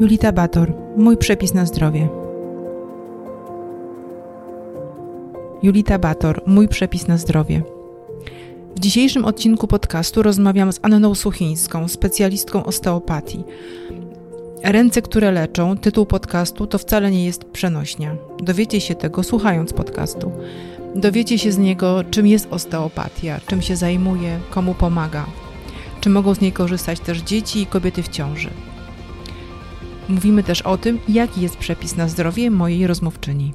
Julita Bator, mój przepis na zdrowie. Julita Bator, mój przepis na zdrowie. W dzisiejszym odcinku podcastu rozmawiam z Anną Suchińską, specjalistką osteopatii. Ręce, które leczą, tytuł podcastu to wcale nie jest przenośnia. Dowiecie się tego słuchając podcastu. Dowiecie się z niego, czym jest osteopatia, czym się zajmuje, komu pomaga. Czy mogą z niej korzystać też dzieci i kobiety w ciąży. Mówimy też o tym, jaki jest przepis na zdrowie mojej rozmówczyni.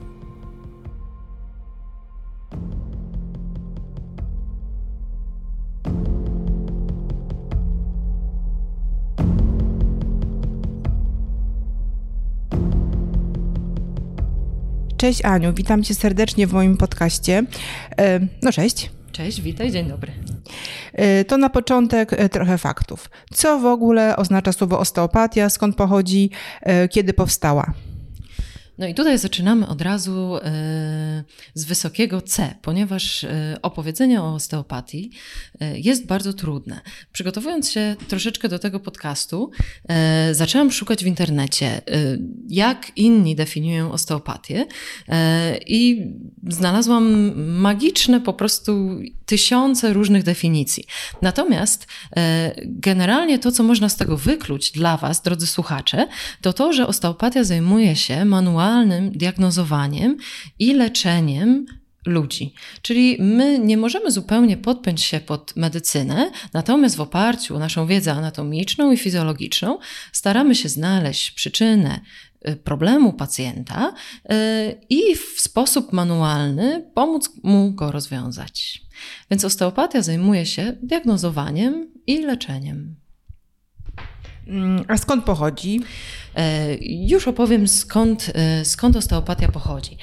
Cześć Aniu, witam cię serdecznie w moim podcaście. E, no cześć. Cześć, witaj, dzień dobry. E, to na początek e, trochę faktów. Co w ogóle oznacza słowo osteopatia, skąd pochodzi, kiedy powstała? No i tutaj zaczynamy od razu e, z wysokiego C, ponieważ e, opowiedzenie o osteopatii e, jest bardzo trudne. Przygotowując się troszeczkę do tego podcastu, zaczęłam szukać w internecie, jak inni definiują osteopatię i znalazłam magiczne po prostu tysiące różnych definicji. Natomiast generalnie to, co można z tego wykluć dla Was, drodzy słuchacze, to to, że osteopatia zajmuje się manualnie indywidualnym diagnozowaniem i leczeniem ludzi. Czyli my nie możemy zupełnie podpiąć się pod medycynę, natomiast w oparciu o naszą wiedzę anatomiczną i fizjologiczną staramy się znaleźć przyczynę y, problemu pacjenta y, i w sposób manualny pomóc mu go rozwiązać. Więc osteopatia zajmuje się diagnozowaniem i leczeniem. Mm, a skąd pochodzi? E, już opowiem, skąd, e, skąd osteopatia pochodzi.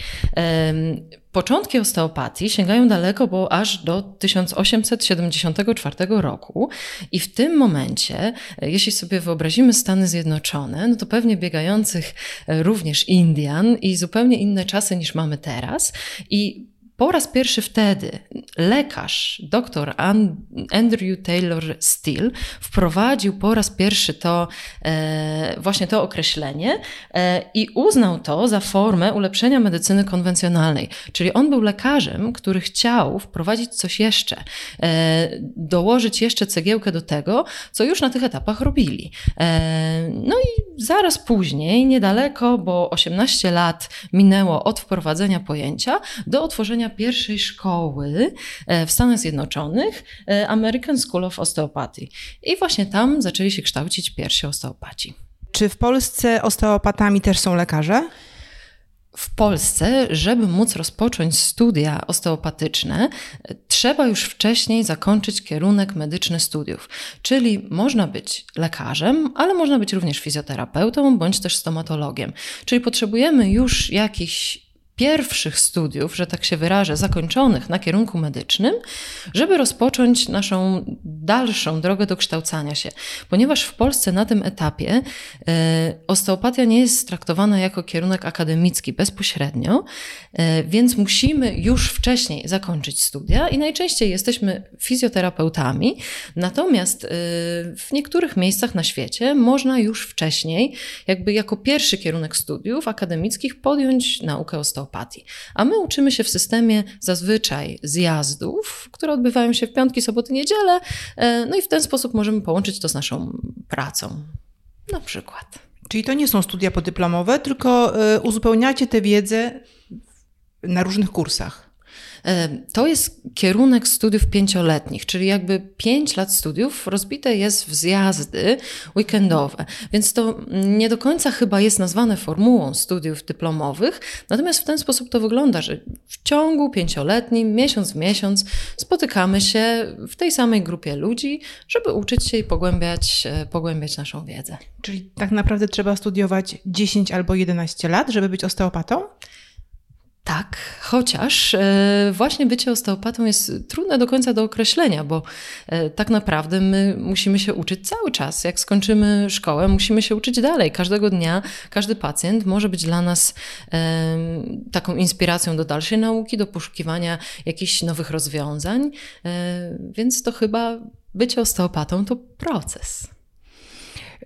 Początki osteopatii sięgają daleko, bo aż do 1874 roku i w tym momencie, e, jeśli sobie wyobrazimy Stany Zjednoczone, no to pewnie biegających również Indian i zupełnie inne czasy niż mamy teraz i po raz pierwszy wtedy lekarz, dr Andrew Taylor Steele, wprowadził po raz pierwszy to e, właśnie to określenie e, i uznał to za formę ulepszenia medycyny konwencjonalnej. Czyli on był lekarzem, który chciał wprowadzić coś jeszcze, e, dołożyć jeszcze cegiełkę do tego, co już na tych etapach robili. No i zaraz później, niedaleko, bo 18 lat minęło od wprowadzenia pojęcia do otworzenia pierwszej szkoły e, w Stanach Zjednoczonych, e, American School of Osteopathy. I właśnie tam zaczęli się kształcić pierwsi osteopaci. Czy w Polsce osteopatami też są lekarze? W Polsce, żeby móc rozpocząć studia osteopatyczne, trzeba już wcześniej zakończyć kierunek medyczny studiów. Czyli można być lekarzem, ale można być również fizjoterapeutą bądź też stomatologiem. Czyli potrzebujemy już jakichś pierwszych studiów, że tak się wyrażę, zakończonych na kierunku medycznym, żeby rozpocząć naszą dalszą drogę do kształcania się. Ponieważ w Polsce na tym etapie e, osteopatia nie jest traktowana jako kierunek akademicki bezpośrednio, e, więc musimy już wcześniej zakończyć studia i najczęściej jesteśmy fizjoterapeutami, natomiast e, w niektórych miejscach na świecie można już wcześniej, jakby jako pierwszy kierunek studiów akademickich podjąć naukę osteopatii A my uczymy się w systemie zazwyczaj zjazdów, które odbywają się w piątki, soboty, niedzielę, e, no i w ten sposób możemy połączyć to z naszą pracą. Na przykład. Czyli to nie są studia podyplomowe, tylko e, uzupełniacie tę wiedzę na różnych kursach. To jest kierunek studiów pięcioletnich, czyli jakby pięć lat studiów rozbite jest w zjazdy weekendowe, więc to nie do końca chyba jest nazwane formułą studiów dyplomowych, natomiast w ten sposób to wygląda, że w ciągu pięcioletnim, miesiąc w miesiąc spotykamy się w tej samej grupie ludzi, żeby uczyć się i pogłębiać, e, pogłębiać naszą wiedzę. Czyli tak naprawdę trzeba studiować 10 albo 11 lat, żeby być osteopatą? Tak, chociaż e, właśnie bycie osteopatą jest trudne do końca do określenia, bo e, tak naprawdę my musimy się uczyć cały czas. Jak skończymy szkołę, musimy się uczyć dalej. Każdego dnia każdy pacjent może być dla nas taką inspiracją do dalszej nauki, do poszukiwania jakichś nowych rozwiązań, e, więc to chyba bycie osteopatą to proces.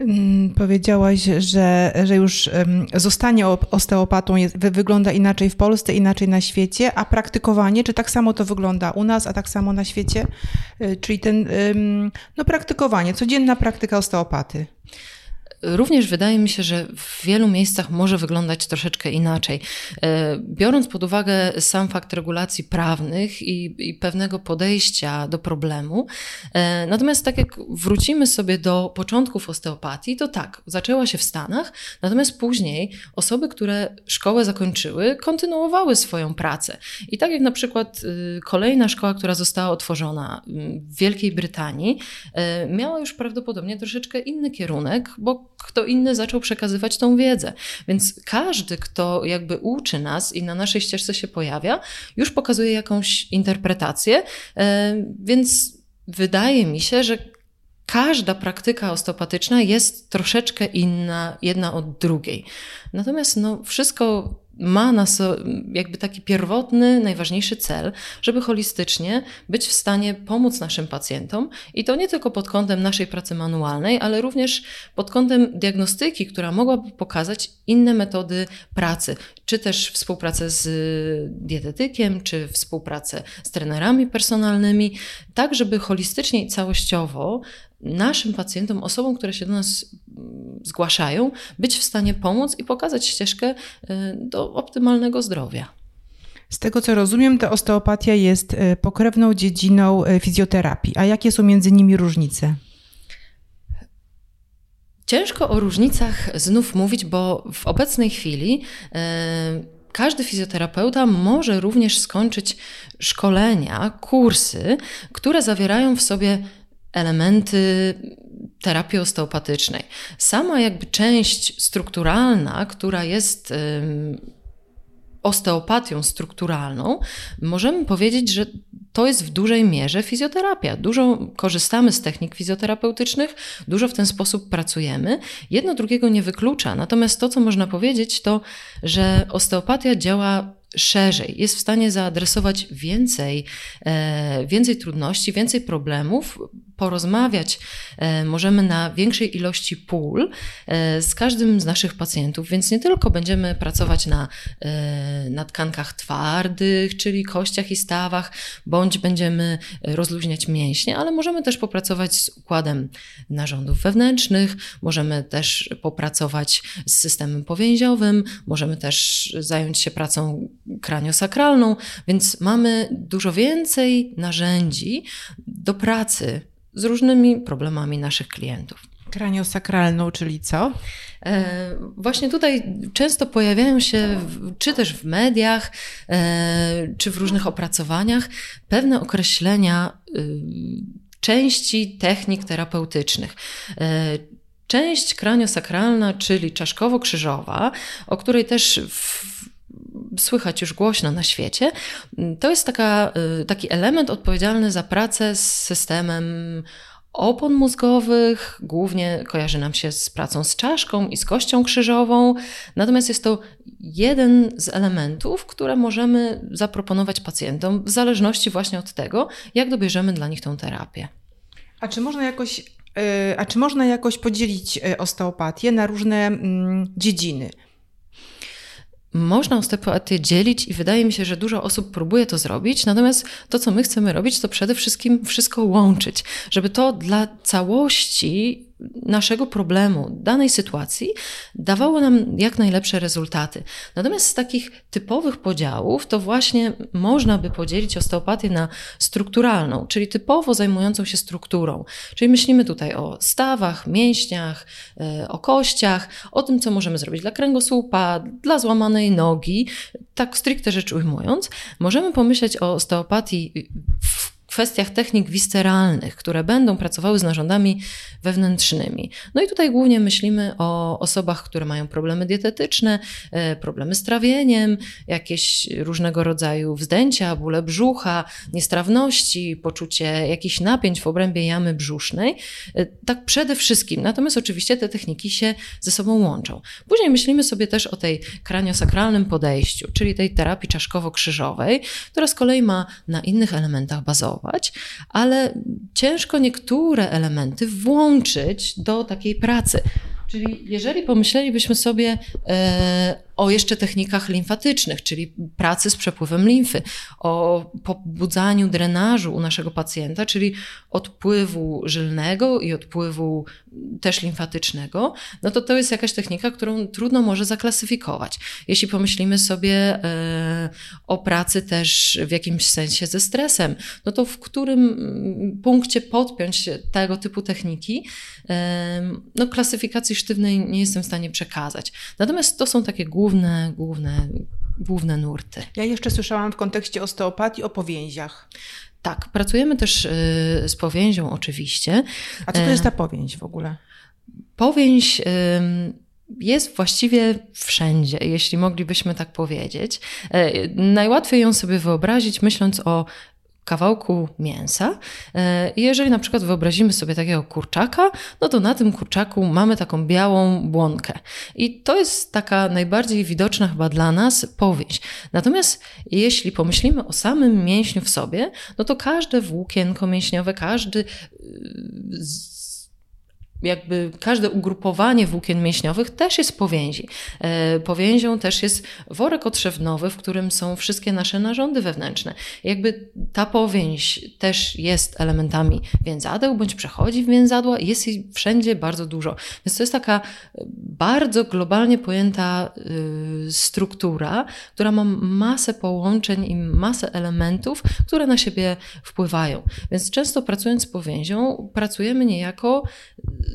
Mm, powiedziałaś, że, że już zostanie osteopatą jest, wygląda inaczej w Polsce, inaczej na świecie, a praktykowanie, czy tak samo to wygląda u nas, a tak samo na świecie? Y, czyli ten, no praktykowanie, codzienna praktyka osteopaty. Również wydaje mi się, że w wielu miejscach może wyglądać troszeczkę inaczej. E, biorąc pod uwagę sam fakt regulacji prawnych i, i, pewnego podejścia do problemu, e, natomiast tak jak wrócimy sobie do początków osteopatii, to tak, zaczęła się w Stanach, natomiast później osoby, które szkołę zakończyły, kontynuowały swoją pracę. I tak jak na przykład y, kolejna szkoła, która została otworzona w Wielkiej Brytanii, e, miała już prawdopodobnie troszeczkę inny kierunek, bo kto inny zaczął przekazywać tą wiedzę. Więc każdy, kto jakby uczy nas i na naszej ścieżce się pojawia, już pokazuje jakąś interpretację, e, więc wydaje mi się, że każda praktyka osteopatyczna jest troszeczkę inna jedna od drugiej. Natomiast no, wszystko ma na jakby taki pierwotny, najważniejszy cel, żeby holistycznie być w stanie pomóc naszym pacjentom i to nie tylko pod kątem naszej pracy manualnej, ale również pod kątem diagnostyki, która mogłaby pokazać inne metody pracy, czy też współpracę z dietetykiem, czy współpracę z trenerami personalnymi, tak żeby holistycznie i całościowo naszym pacjentom, osobom, które się do nas mm, zgłaszają, być w stanie pomóc i pokazać ścieżkę y, do optymalnego zdrowia. Z tego co rozumiem, ta osteopatia jest y, pokrewną dziedziną y, fizjoterapii. A jakie są między nimi różnice? Ciężko o różnicach znów mówić, bo w obecnej chwili każdy fizjoterapeuta może również skończyć szkolenia, kursy, które zawierają w sobie elementy terapii osteopatycznej. Sama jakby część strukturalna, która jest osteopatią strukturalną, możemy powiedzieć, że to jest w dużej mierze fizjoterapia. Dużo korzystamy z technik fizjoterapeutycznych, dużo w ten sposób pracujemy. Jedno drugiego nie wyklucza. Natomiast to, co można powiedzieć, to, że osteopatia działa szerzej, jest w stanie zaadresować więcej, e, więcej trudności, więcej problemów, porozmawiać e, możemy na większej ilości pól e, z każdym z naszych pacjentów, więc nie tylko będziemy pracować na, na tkankach twardych, czyli kościach i stawach, bądź będziemy rozluźniać mięśnie, ale możemy też popracować z układem narządów wewnętrznych, możemy też popracować z systemem powięziowym, możemy też zająć się pracą kraniosakralną, więc mamy dużo więcej narzędzi do pracy z różnymi problemami naszych klientów. Kraniosakralną, czyli co? E, właśnie tutaj często pojawiają się, czy też w mediach, e, czy w różnych opracowaniach, pewne określenia y, części technik terapeutycznych. E, część kraniosakralna, czyli czaszkowo-krzyżowa, o której też w słychać już głośno na świecie, to jest taka, y, taki element odpowiedzialny za pracę z systemem opon mózgowych, głównie kojarzy nam się z pracą z czaszką i z kością krzyżową, natomiast jest to jeden z elementów, które możemy zaproponować pacjentom w zależności właśnie od tego, jak dobierzemy dla nich tą terapię. A czy można jakoś, y, a czy można jakoś podzielić y, osteopatię na różne mm, dziedziny? Można osteopatię dzielić i wydaje mi się, że dużo osób próbuje to zrobić, natomiast to, co my chcemy robić, to przede wszystkim wszystko łączyć, żeby to dla całości naszego problemu, danej sytuacji, dawało nam jak najlepsze rezultaty. Natomiast z takich typowych podziałów, to właśnie można by podzielić osteopatię na strukturalną, czyli typowo zajmującą się strukturą. Czyli myślimy tutaj o stawach, mięśniach, e, o kościach, o tym, co możemy zrobić dla kręgosłupa, dla złamanej nogi. Tak stricte rzecz ujmując, możemy pomyśleć o osteopatii w kwestiach technik wisteralnych, które będą pracowały z narządami wewnętrznymi. No i tutaj głównie myślimy o osobach, które mają problemy dietetyczne, e, problemy z trawieniem, jakieś różnego rodzaju wzdęcia, bóle brzucha, niestrawności, poczucie jakichś napięć w obrębie jamy brzusznej. E, tak przede wszystkim. Natomiast oczywiście te techniki się ze sobą łączą. Później myślimy sobie też o tej kraniosakralnym podejściu, czyli tej terapii czaszkowo-krzyżowej, która z kolei ma na innych elementach bazowych pracować, ale ciężko niektóre elementy włączyć do takiej pracy. Czyli jeżeli pomyślelibyśmy sobie e, o jeszcze technikach limfatycznych, czyli pracy z przepływem limfy, o pobudzaniu drenażu u naszego pacjenta, czyli odpływu żylnego i odpływu też limfatycznego, no to to jest jakaś technika, którą trudno może zaklasyfikować. Jeśli pomyślimy sobie e, o pracy też w jakimś sensie ze stresem, no to w którym punkcie podpiąć tego typu techniki, e, no klasyfikacji sztywnej nie jestem w stanie przekazać. Natomiast to są takie główne główne, główne, główne nurty. Ja jeszcze słyszałam w kontekście osteopatii o powięziach. Tak, pracujemy też y, z powięzią oczywiście. A co to jest ta powięź w ogóle? Powięź jest właściwie wszędzie, jeśli moglibyśmy tak powiedzieć. E, najłatwiej ją sobie wyobrazić, myśląc o kawałku mięsa. E, jeżeli na przykład wyobrazimy sobie takiego kurczaka, no to na tym kurczaku mamy taką białą błonkę. I to jest taka najbardziej widoczna chyba dla nas powieść. Natomiast jeśli pomyślimy o samym mięśniu w sobie, no to każde włókienko mięśniowe, każdy y, jakby każde ugrupowanie włókien mięśniowych też jest powięzi. E, powięzią też jest worek otrzewnowy, w którym są wszystkie nasze narządy wewnętrzne. Jakby ta powięź też jest elementami więzadeł, bądź przechodzi w więzadła, jest jej wszędzie bardzo dużo. Więc to jest taka bardzo globalnie pojęta y, struktura, która ma masę połączeń i masę elementów, które na siebie wpływają. Więc często pracując z powięzią, pracujemy niejako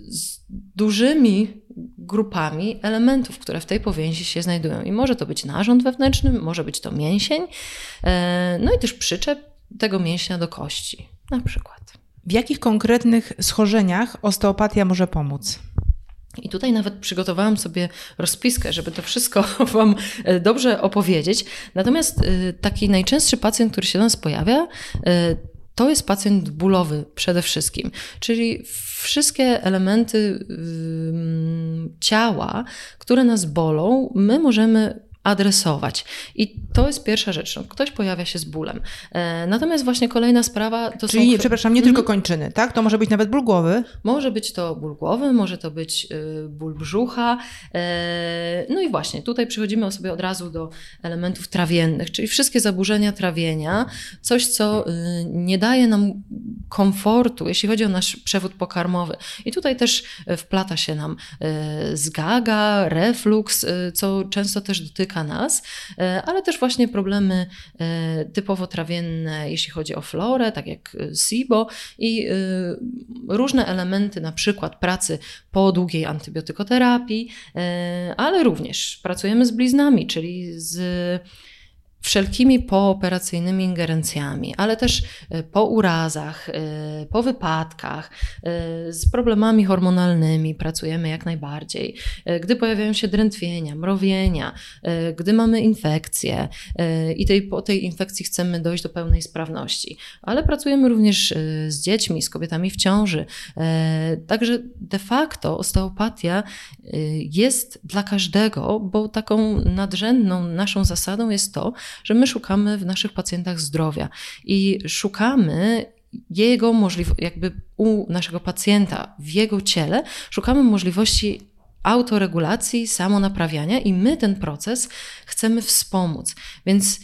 z dużymi grupami elementów, które w tej powięzi się znajdują. I może to być narząd wewnętrzny, może być to mięsień, e, no i też przyczep tego mięśnia do kości, na przykład. W jakich konkretnych schorzeniach osteopatia może pomóc? I tutaj nawet przygotowałam sobie rozpiskę, żeby to wszystko Wam e, dobrze opowiedzieć. Natomiast e, taki najczęstszy pacjent, który się do nas pojawia, to jest pacjent bólowy przede wszystkim, czyli wszystkie elementy ciała, które nas bolą, my możemy adresować. I to jest pierwsza rzecz. No, ktoś pojawia się z bólem. E, natomiast właśnie kolejna sprawa to Czyli, są... Przepraszam, nie tylko mhm. kończyny, tak? To może być nawet ból głowy? Może być to ból głowy, może to być y, ból brzucha. E, no i właśnie, tutaj przechodzimy sobie od razu do elementów trawiennych, czyli wszystkie zaburzenia trawienia, coś, co y, nie daje nam komfortu, jeśli chodzi o nasz przewód pokarmowy. I tutaj też wplata się nam y, zgaga, refluks, co często też dotyka nas, e, ale też właśnie problemy e, typowo trawienne, jeśli chodzi o florę, tak jak e, SIBO i różne elementy, na przykład pracy po długiej antybiotykoterapii, ale również pracujemy z bliznami, czyli z wszelkimi pooperacyjnymi ingerencjami, ale też e, po urazach, e, po wypadkach, e, z problemami hormonalnymi pracujemy jak najbardziej. Gdy pojawiają się drętwienia, mrowienia, gdy mamy infekcję i tej, po tej infekcji chcemy dojść do pełnej sprawności, ale pracujemy również z dziećmi, z kobietami w ciąży. Także de facto osteopatia jest dla każdego, bo taką nadrzędną naszą zasadą jest to, że my szukamy w naszych pacjentach zdrowia i szukamy jego możliwości, jakby u naszego pacjenta, w jego ciele, szukamy możliwości autoregulacji, samonaprawiania i my ten proces chcemy wspomóc. Więc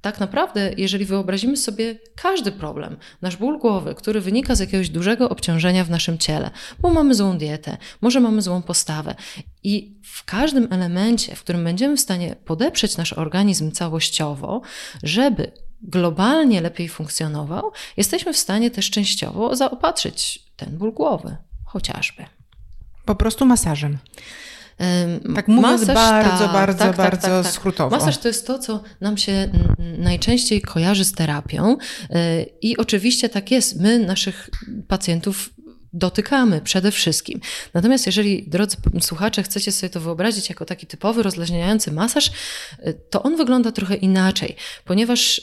tak naprawdę, jeżeli wyobrazimy sobie każdy problem, nasz ból głowy, który wynika z jakiegoś dużego obciążenia w naszym ciele, bo mamy złą dietę, może mamy złą postawę, i w każdym elemencie, w którym będziemy w stanie podeprzeć nasz organizm całościowo, żeby globalnie lepiej funkcjonował, jesteśmy w stanie też częściowo zaopatrzyć ten ból głowy, chociażby. Po prostu masażem. Tak mówiąc masaż, bardzo, tak, bardzo, tak, bardzo tak, tak, skrótowo. Masaż to jest to, co nam się najczęściej kojarzy z terapią y, i oczywiście tak jest. My naszych pacjentów dotykamy przede wszystkim. Natomiast jeżeli, drodzy słuchacze, chcecie sobie to wyobrazić jako taki typowy rozluźniający masaż, y, to on wygląda trochę inaczej, ponieważ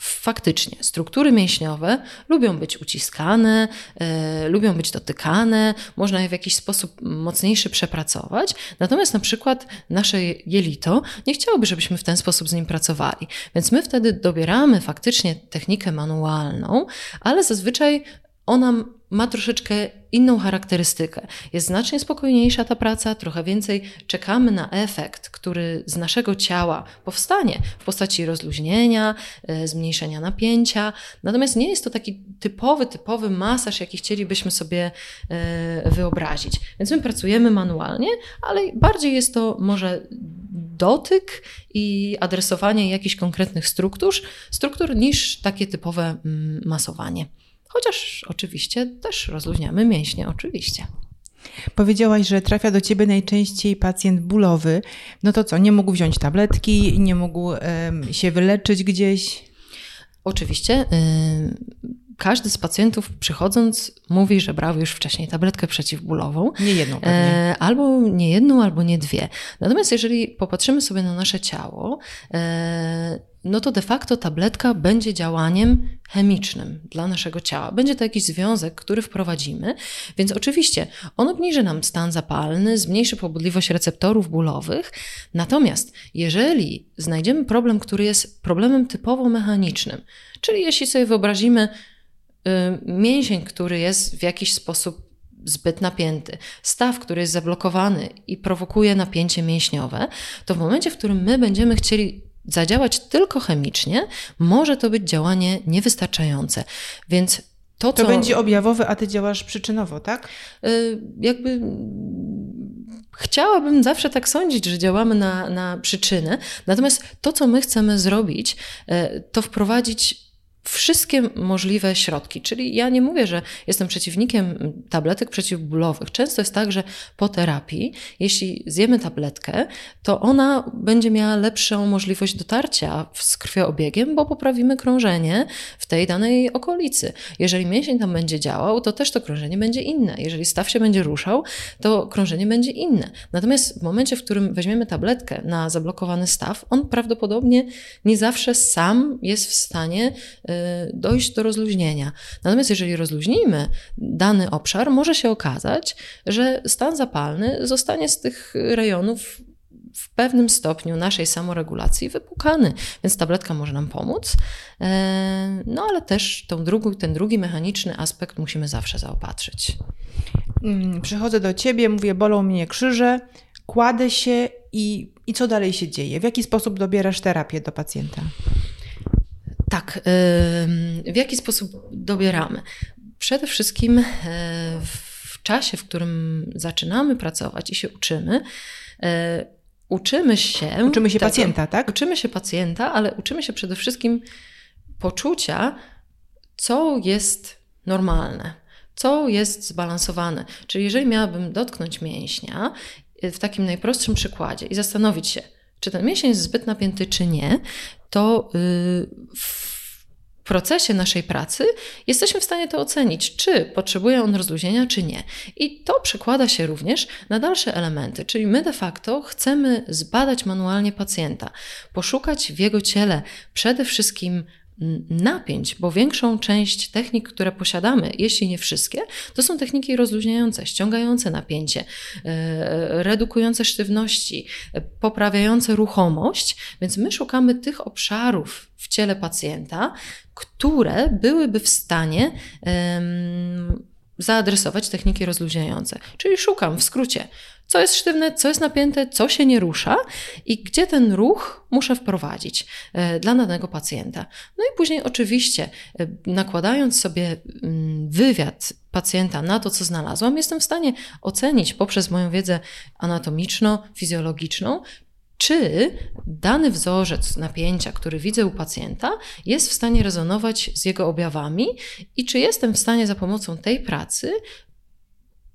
faktycznie struktury mięśniowe lubią być uciskane, e, lubią być dotykane, można je w jakiś sposób mocniejszy przepracować. Natomiast na przykład nasze jelito nie chciałoby, żebyśmy w ten sposób z nim pracowali. Więc my wtedy dobieramy faktycznie technikę manualną, ale zazwyczaj ona ma troszeczkę inną charakterystykę. Jest znacznie spokojniejsza ta praca, trochę więcej czekamy na efekt, który z naszego ciała powstanie w postaci rozluźnienia, e, zmniejszenia napięcia. Natomiast nie jest to taki typowy, typowy masaż, jaki chcielibyśmy sobie e, wyobrazić. Więc my pracujemy manualnie, ale bardziej jest to może dotyk i adresowanie jakichś konkretnych struktur, struktur niż takie typowe mm, masowanie. Chociaż oczywiście też rozluźniamy mięśnie, oczywiście. Powiedziałaś, że trafia do ciebie najczęściej pacjent bólowy. No to co, nie mógł wziąć tabletki, nie mógł um, się wyleczyć gdzieś? Oczywiście. Y każdy z pacjentów przychodząc mówi, że brał już wcześniej tabletkę przeciwbólową. Nie jedną pewnie. E, albo nie jedną, albo nie dwie. Natomiast jeżeli popatrzymy sobie na nasze ciało, e, no to de facto tabletka będzie działaniem chemicznym dla naszego ciała. Będzie to jakiś związek, który wprowadzimy, więc oczywiście on obniży nam stan zapalny, zmniejszy pobudliwość receptorów bólowych. Natomiast jeżeli znajdziemy problem, który jest problemem typowo mechanicznym, czyli jeśli sobie wyobrazimy y, mięsień, który jest w jakiś sposób zbyt napięty, staw, który jest zablokowany i prowokuje napięcie mięśniowe, to w momencie, w którym my będziemy chcieli zadziałać tylko chemicznie, może to być działanie niewystarczające. Więc to, to co... będzie objawowe, a ty działasz przyczynowo, tak? Yy, jakby chciałabym zawsze tak sądzić, że działamy na, na przyczynę. Natomiast to, co my chcemy zrobić, yy, to wprowadzić wszystkie możliwe środki. Czyli ja nie mówię, że jestem przeciwnikiem tabletek przeciwbólowych. Często jest tak, że po terapii, jeśli zjemy tabletkę, to ona będzie miała lepszą możliwość dotarcia z krwioobiegiem, bo poprawimy krążenie w tej danej okolicy. Jeżeli mięsień tam będzie działał, to też to krążenie będzie inne. Jeżeli staw się będzie ruszał, to krążenie będzie inne. Natomiast w momencie, w którym weźmiemy tabletkę na zablokowany staw, on prawdopodobnie nie zawsze sam jest w stanie Y, dojść do rozluźnienia. Natomiast jeżeli rozluźnimy dany obszar, może się okazać, że stan zapalny zostanie z tych rejonów w pewnym stopniu naszej samoregulacji wypukany, więc tabletka może nam pomóc. E, no ale też tą drugą, ten drugi mechaniczny aspekt musimy zawsze zaopatrzyć. Mm, przychodzę do ciebie, mówię, bolą mnie krzyże, kładę się i, i co dalej się dzieje? W jaki sposób dobierasz terapię do pacjenta? Tak, w jaki sposób dobieramy? Przede wszystkim e, w czasie, w którym zaczynamy pracować i się uczymy, e, uczymy się. Uczymy się tego, pacjenta, tak? Uczymy się pacjenta, ale uczymy się przede wszystkim poczucia, co jest normalne, co jest zbalansowane. Czyli jeżeli miałabym dotknąć mięśnia w takim najprostszym przykładzie i zastanowić się, czy ten mięsień jest zbyt napięty, czy nie, to y, w procesie naszej pracy jesteśmy w stanie to ocenić, czy potrzebuje on rozluźnienia, czy nie. I to przekłada się również na dalsze elementy, czyli my de facto chcemy zbadać manualnie pacjenta, poszukać w jego ciele przede wszystkim napięć, bo większą część technik, które posiadamy, jeśli nie wszystkie, to są techniki rozluźniające, ściągające napięcie, e, redukujące sztywności, e, poprawiające ruchomość, więc my szukamy tych obszarów w ciele pacjenta, które byłyby w stanie zaadresować techniki rozluźniające. Czyli szukam w skrócie, co jest sztywne, co jest napięte, co się nie rusza i gdzie ten ruch muszę wprowadzić e, dla danego pacjenta. No i później oczywiście e, nakładając sobie mm, wywiad pacjenta na to, co znalazłam, jestem w stanie ocenić poprzez moją wiedzę anatomiczno-fizjologiczną, czy dany wzorzec napięcia, który widzę u pacjenta, jest w stanie rezonować z jego objawami i czy jestem w stanie za pomocą tej pracy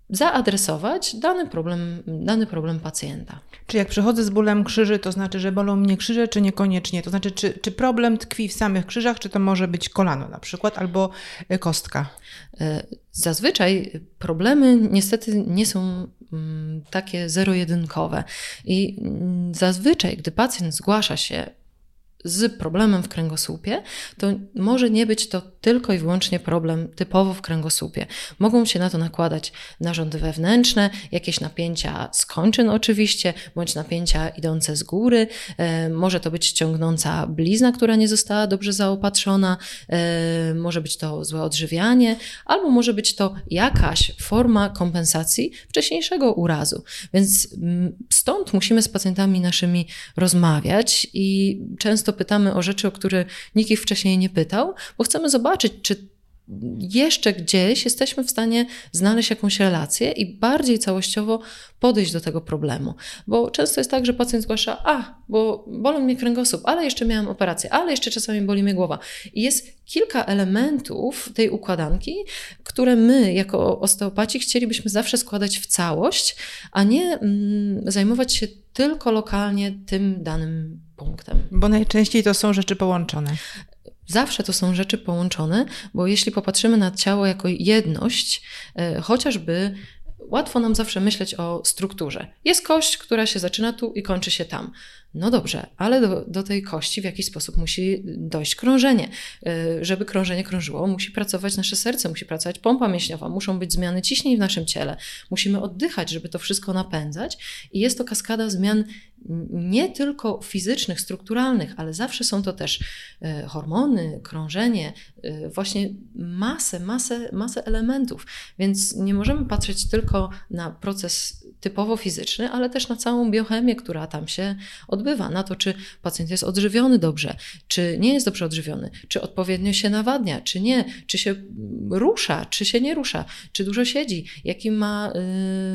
zaadresować dany problem, dany problem pacjenta. Czy jak przychodzę z bólem krzyży, to znaczy, że bolą mnie krzyże, czy niekoniecznie? To znaczy, czy, czy problem tkwi w samych krzyżach, czy to może być kolano na przykład, albo e, kostka? E, zazwyczaj problemy niestety nie są mm, takie zero-jedynkowe. I mm, zazwyczaj, gdy pacjent zgłasza się z problemem w kręgosłupie, to może nie być to tylko i wyłącznie problem typowo w kręgosłupie. Mogą się na to nakładać narządy wewnętrzne, jakieś napięcia z kończyn oczywiście, bądź napięcia idące z góry. E, może to być ciągnąca blizna, która nie została dobrze zaopatrzona, e, może być to złe odżywianie, albo może być to jakaś forma kompensacji wcześniejszego urazu. Więc mm, stąd musimy z pacjentami naszymi rozmawiać i często pytamy o rzeczy, o które nikt ich wcześniej nie pytał, bo chcemy zobaczyć, czy jeszcze gdzieś jesteśmy w stanie znaleźć jakąś relację i bardziej całościowo podejść do tego problemu. Bo często jest tak, że pacjent zgłasza, a, bo bolą mnie kręgosłup, ale jeszcze miałam operację, ale jeszcze czasami boli mnie głowa. I jest kilka elementów tej układanki, które my jako osteopaci chcielibyśmy zawsze składać w całość, a nie mm, zajmować się tylko lokalnie tym danym punktem. Bo najczęściej to są rzeczy połączone. Zawsze to są rzeczy połączone, bo jeśli popatrzymy na ciało jako jedność, e, chociażby łatwo nam zawsze myśleć o strukturze. Jest kość, która się zaczyna tu i kończy się tam. No dobrze, ale do, do, tej kości w jakiś sposób musi dojść krążenie. E, żeby krążenie krążyło, musi pracować nasze serce, musi pracować pompa mięśniowa, muszą być zmiany ciśnień w naszym ciele. Musimy oddychać, żeby to wszystko napędzać. I jest to kaskada zmian nie tylko fizycznych, strukturalnych, ale zawsze są to też e, hormony, krążenie, e, właśnie masę, masę, masę elementów. Więc nie możemy patrzeć tylko na proces typowo fizyczny, ale też na całą biochemię, która tam się odbywa, na to, czy pacjent jest odżywiony dobrze, czy nie jest dobrze odżywiony, czy odpowiednio się nawadnia, czy nie, czy się rusza, czy się nie rusza, czy dużo siedzi, jaki ma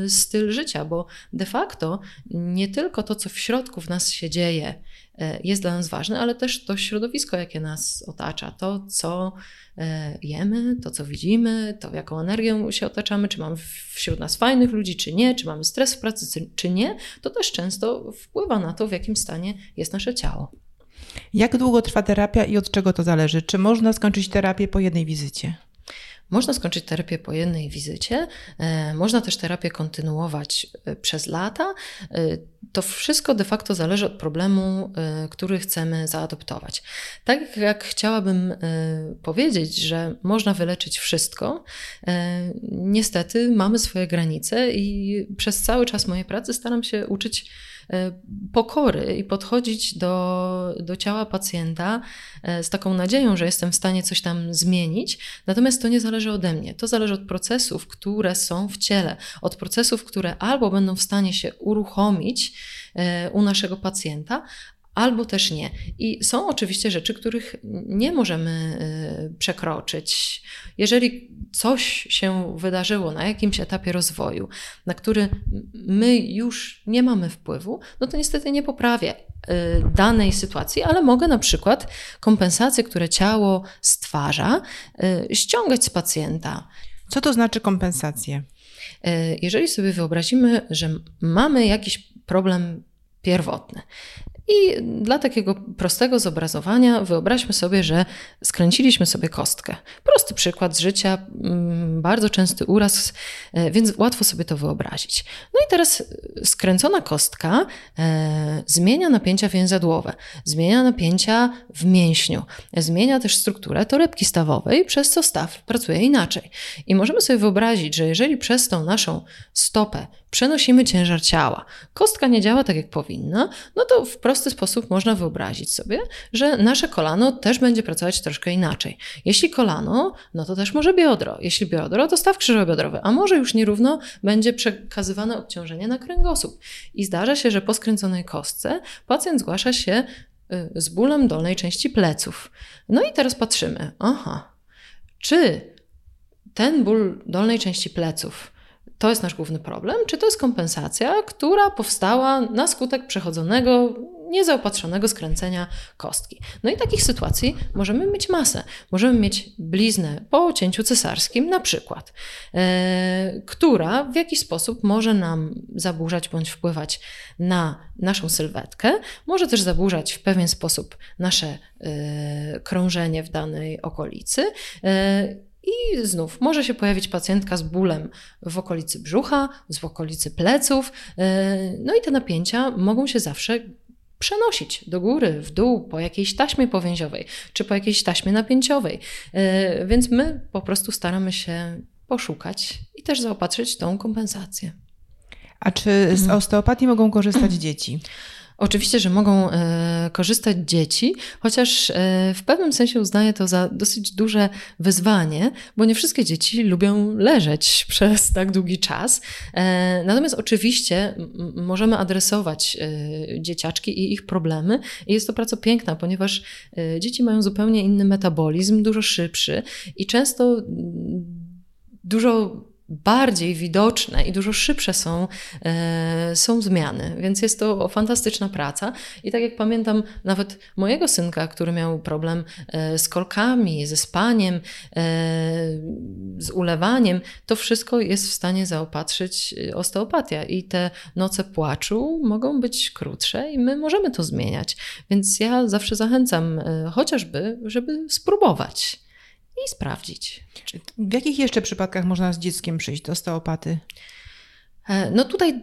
y, styl życia, bo de facto nie tylko to, co w środku w nas się dzieje, jest dla nas ważne, ale też to środowisko, jakie nas otacza, to, co e, jemy, to, co widzimy, to, jaką energią się otaczamy, czy mamy wśród nas fajnych ludzi, czy nie, czy mamy stres w pracy, czy nie, to też często wpływa na to, w jakim stanie jest nasze ciało. Jak długo trwa terapia i od czego to zależy? Czy można skończyć terapię po jednej wizycie? Można skończyć terapię po jednej wizycie, e, można też terapię kontynuować e, przez lata. E, to wszystko de facto zależy od problemu, który chcemy zaadoptować. Tak jak chciałabym powiedzieć, że można wyleczyć wszystko, niestety mamy swoje granice i przez cały czas mojej pracy staram się uczyć pokory i podchodzić do, do ciała pacjenta e, z taką nadzieją, że jestem w stanie coś tam zmienić. Natomiast to nie zależy ode mnie. To zależy od procesów, które są w ciele, od procesów, które albo będą w stanie się uruchomić e, u naszego pacjenta, albo też nie. I są oczywiście rzeczy, których nie możemy y, przekroczyć. Jeżeli coś się wydarzyło na jakimś etapie rozwoju, na który my już nie mamy wpływu, no to niestety nie poprawię y, danej sytuacji, ale mogę na przykład kompensacje, które ciało stwarza, y, ściągać z pacjenta. Co to znaczy kompensacje? Jeżeli sobie wyobrazimy, że mamy jakiś problem pierwotny. I dla takiego prostego zobrazowania wyobraźmy sobie, że skręciliśmy sobie kostkę. Prosty przykład z życia, mm, bardzo częsty uraz, e, więc łatwo sobie to wyobrazić. No i teraz skręcona kostka e, zmienia napięcia więzadłowe, zmienia napięcia w mięśniu, zmienia też strukturę torebki stawowej, przez co staw pracuje inaczej. I możemy sobie wyobrazić, że jeżeli przez tą naszą stopę przenosimy ciężar ciała, kostka nie działa tak jak powinna, no to w prosty sposób można wyobrazić sobie, że nasze kolano też będzie pracować troszkę inaczej. Jeśli kolano, no to też może biodro. Jeśli biodro, to staw krzyżobiodrowy, a może już nierówno będzie przekazywane obciążenie na kręgosłup. I zdarza się, że po skręconej kostce pacjent zgłasza się y, z bólem dolnej części pleców. No i teraz patrzymy, aha, czy ten ból dolnej części pleców to jest nasz główny problem, czy to jest kompensacja, która powstała na skutek przechodzonego, niezaopatrzonego skręcenia kostki. No i takich sytuacji możemy mieć masę. Możemy mieć bliznę po cięciu cesarskim, na przykład, e, która w jakiś sposób może nam zaburzać bądź wpływać na naszą sylwetkę, może też zaburzać w pewien sposób nasze e, krążenie w danej okolicy. E, i znów może się pojawić pacjentka z bólem w okolicy brzucha, w okolicy pleców. E, no i te napięcia mogą się zawsze przenosić do góry, w dół, po jakiejś taśmie powięziowej, czy po jakiejś taśmie napięciowej. E, więc my po prostu staramy się poszukać i też zaopatrzyć tą kompensację. A czy z mhm. osteopatii mogą korzystać dzieci? Oczywiście, że mogą e, korzystać dzieci, chociaż e, w pewnym sensie uznaję to za dosyć duże wyzwanie, bo nie wszystkie dzieci lubią leżeć przez tak długi czas. E, natomiast oczywiście możemy adresować dzieciaczki i ich problemy. I jest to praca piękna, ponieważ dzieci mają zupełnie inny metabolizm, dużo szybszy i często dużo bardziej widoczne i dużo szybsze są, e, są zmiany, więc jest to fantastyczna praca. I tak jak pamiętam, nawet mojego synka, który miał problem e, z kolkami, ze spaniem, e, z ulewaniem, to wszystko jest w stanie zaopatrzyć osteopatia. I te noce płaczu mogą być krótsze i my możemy to zmieniać. Więc ja zawsze zachęcam chociażby, żeby spróbować i sprawdzić. W jakich jeszcze przypadkach można z dzieckiem przyjść do osteopaty? E, no tutaj,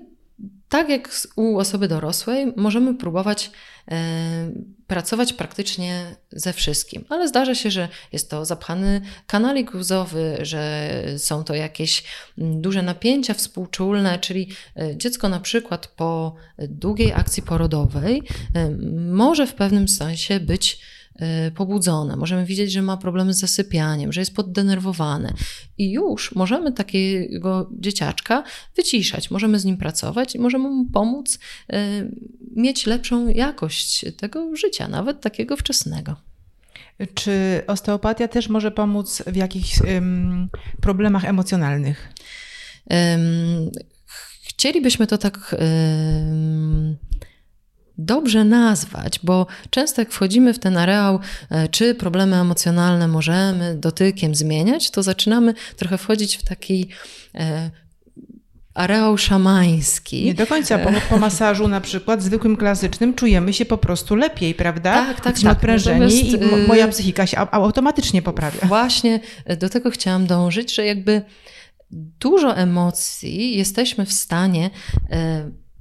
tak jak u osoby dorosłej, możemy próbować e, pracować praktycznie ze wszystkim, ale zdarza się, że jest to zapchany kanalik guzowy, że są to jakieś duże napięcia współczulne, czyli e, dziecko na przykład po długiej akcji porodowej może w pewnym sensie być pobudzone, możemy widzieć, że ma problemy z zasypianiem, że jest poddenerwowane i już możemy takiego dzieciaczka wyciszać, możemy z nim pracować i możemy mu pomóc y, mieć lepszą jakość tego życia, nawet takiego wczesnego. Czy osteopatia też może pomóc w jakichś problemach emocjonalnych? Chcielibyśmy to tak dobrze nazwać, bo często jak wchodzimy w ten areał, e, czy problemy emocjonalne możemy dotykiem zmieniać, to zaczynamy trochę wchodzić w taki e, areał szamański. Nie do końca. Po, po, masażu na przykład zwykłym, klasycznym czujemy się po prostu lepiej, prawda? Tak, tak, tak. Odprężeni i y, moja psychika się automatycznie poprawia. Właśnie do tego chciałam dążyć, że jakby dużo emocji jesteśmy w stanie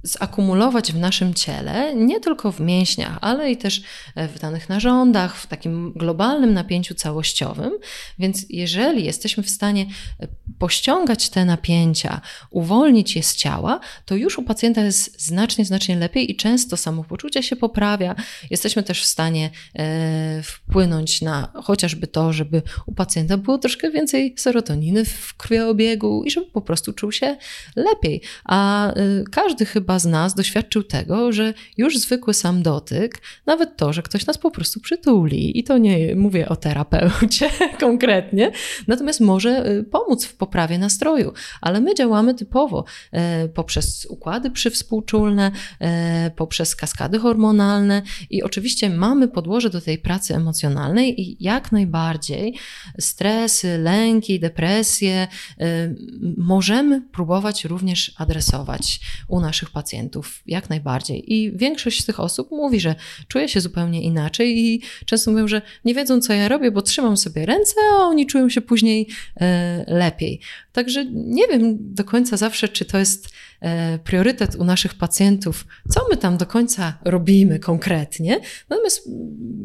zakumulować w naszym ciele, nie tylko w mięśniach, ale i też e, w danych narządach, w takim globalnym napięciu całościowym. Więc jeżeli jesteśmy w stanie e, pościągać te napięcia, uwolnić je z ciała, to już u pacjenta jest znacznie, znacznie lepiej i często samopoczucie się poprawia. Jesteśmy też w stanie e, wpłynąć na chociażby to, żeby u pacjenta było troszkę więcej serotoniny w krwiobiegu i żeby po prostu czuł się lepiej. A każdy chyba z nas doświadczył tego, że już zwykły sam dotyk, nawet to, że ktoś nas po prostu przytuli, i to nie mówię o terapeucie konkretnie, natomiast może y, pomóc w poprawie nastroju. Ale my działamy typowo e, poprzez układy przywspółczulne, e, poprzez kaskady hormonalne i oczywiście mamy podłoże do tej pracy emocjonalnej i jak najbardziej stresy, lęki, depresje e, możemy próbować również adresować u naszych pacjentów jak najbardziej. I większość z tych osób mówi, że czuje się zupełnie inaczej i często mówią, że nie wiedzą, co ja robię, bo trzymam sobie ręce, a oni czują się później e, lepiej. Także nie wiem do końca zawsze, czy to jest e, priorytet u naszych pacjentów, co my tam do końca robimy konkretnie. Natomiast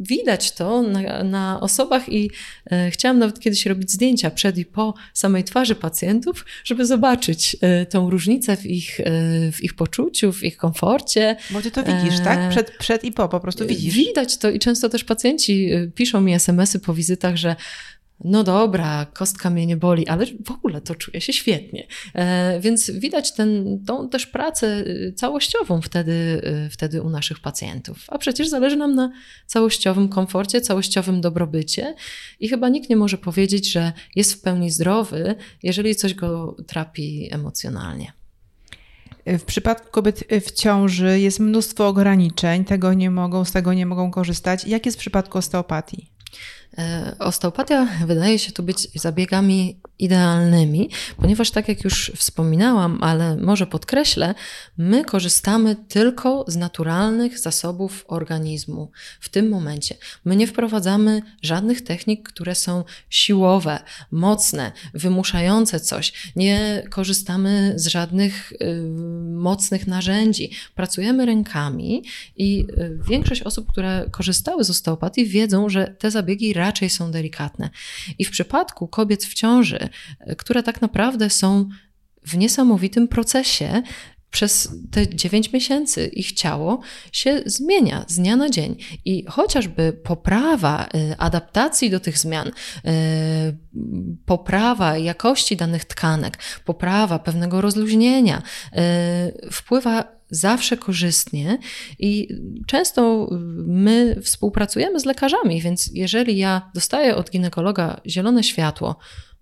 widać to na, na osobach i e, chciałam nawet kiedyś robić zdjęcia przed i po samej twarzy pacjentów, żeby zobaczyć tą różnicę w ich, w ich poczuciu, w ich komforcie. Bo ty to widzisz, tak? Przed, przed i po po prostu widzisz. Widać to i często też pacjenci piszą mi smsy po wizytach, że no dobra, kostka mnie nie boli, ale w ogóle to czuję się świetnie. E, więc widać ten, tą też pracę y, całościową wtedy, wtedy u naszych pacjentów. A przecież zależy nam na całościowym komforcie, całościowym dobrobycie i chyba nikt nie może powiedzieć, że jest w pełni zdrowy, jeżeli coś go trapi emocjonalnie. W przypadku kobiet w ciąży jest mnóstwo ograniczeń, tego nie mogą, z tego nie mogą korzystać. Jak jest w przypadku osteopatii? E, osteopatia wydaje się tu być zabiegami idealnymi, ponieważ tak jak już wspominałam, ale może podkreślę, my korzystamy tylko z naturalnych zasobów organizmu w tym momencie. My nie wprowadzamy żadnych technik, które są siłowe, mocne, wymuszające coś. Nie korzystamy z żadnych y, mocnych narzędzi. Pracujemy rękami i y, większość osób, które korzystały z osteopatii, wiedzą, że te zabiegi raczej są delikatne. I w przypadku kobiet w ciąży, które tak naprawdę są w niesamowitym procesie, przez te 9 miesięcy ich ciało się zmienia z dnia na dzień. I chociażby poprawa y, adaptacji do tych zmian, y, poprawa jakości danych tkanek, poprawa pewnego rozluźnienia wpływa zawsze korzystnie i często my współpracujemy z lekarzami, więc jeżeli ja dostaję od ginekologa zielone światło,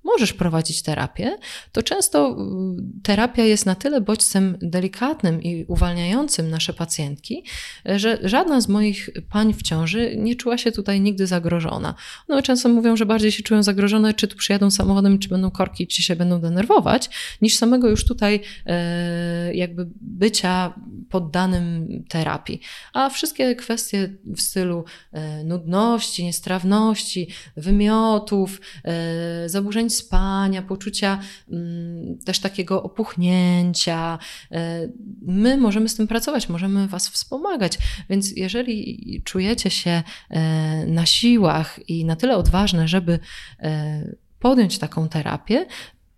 możesz prowadzić terapię, to często y, terapia jest na tyle bodźcem delikatnym i uwalniającym nasze pacjentki, że żadna z moich pań w ciąży nie czuła się tutaj nigdy zagrożona. No często mówią, że bardziej się czują zagrożone, czy tu przyjadą samochodem, czy będą korki, czy się będą denerwować, niż samego już tutaj e, jakby bycia poddanym terapii. A wszystkie kwestie w stylu e, nudności, niestrawności, wymiotów, e, spania, poczucia mm, też takiego opuchnięcia. E, my możemy z tym pracować, możemy Was wspomagać. Więc jeżeli czujecie się e, na siłach i na tyle odważne, żeby e, podjąć taką terapię,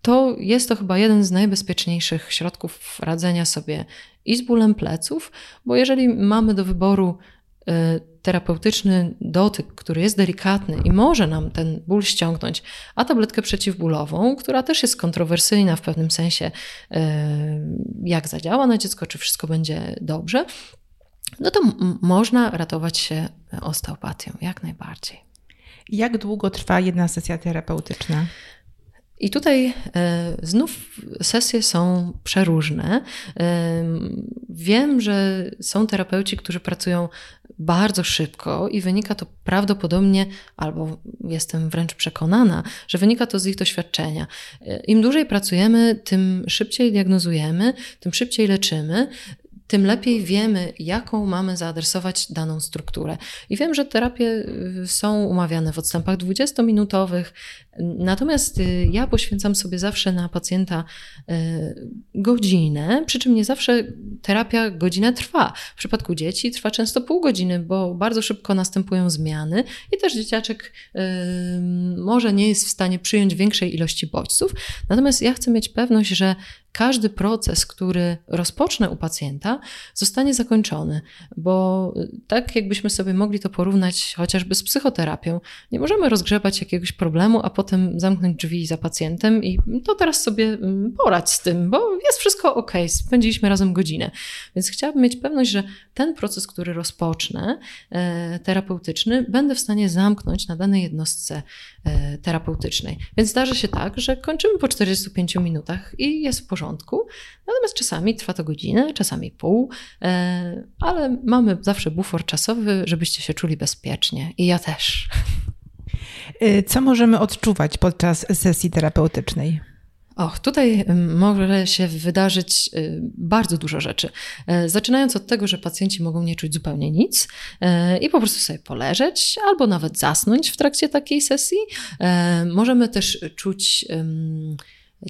to jest to chyba jeden z najbezpieczniejszych środków radzenia sobie i z bólem pleców, bo jeżeli mamy do wyboru terapeutyczny dotyk, który jest delikatny i może nam ten ból ściągnąć, a tabletkę przeciwbólową, która też jest kontrowersyjna w pewnym sensie, e, jak zadziała na dziecko, czy wszystko będzie dobrze, no to można ratować się osteopatią, jak najbardziej. Jak długo trwa jedna sesja terapeutyczna? I tutaj e, znów sesje są przeróżne. E, wiem, że są terapeuci, którzy pracują bardzo szybko i wynika to prawdopodobnie, albo jestem wręcz przekonana, że wynika to z ich doświadczenia. E, Im dłużej pracujemy, tym szybciej diagnozujemy, tym szybciej leczymy, tym lepiej wiemy, jaką mamy zaadresować daną strukturę. I wiem, że terapie y, są umawiane w odstępach 20-minutowych, natomiast y, ja poświęcam sobie zawsze na pacjenta y, godzinę, przy czym nie zawsze terapia godzinę trwa. W przypadku dzieci trwa często pół godziny, bo bardzo szybko następują zmiany i też dzieciaczek może nie jest w stanie przyjąć większej ilości bodźców. Natomiast ja chcę mieć pewność, że każdy proces, który rozpocznę u pacjenta, zostanie zakończony, bo y, tak jakbyśmy sobie mogli to porównać chociażby z psychoterapią, nie możemy rozgrzebać jakiegoś problemu, a potem zamknąć drzwi za pacjentem i to teraz sobie mm, poradź z tym, bo jest wszystko ok, spędziliśmy razem godzinę. Więc chciałabym mieć pewność, że ten proces, który rozpocznę, e, terapeutyczny, będę w stanie zamknąć na danej jednostce e, terapeutycznej. Więc zdarzy się tak, że kończymy po 45 minutach i jest w porządku. Natomiast czasami trwa to godzinę, czasami pół, e, ale mamy zawsze bufor czasowy, żebyście się czuli bezpiecznie. I ja też. Co możemy odczuwać podczas sesji terapeutycznej? Och, tutaj może się wydarzyć y, bardzo dużo rzeczy. E, zaczynając od tego, że pacjenci mogą nie czuć zupełnie nic e, i po prostu sobie poleżeć albo nawet zasnąć w trakcie takiej sesji. E, możemy też czuć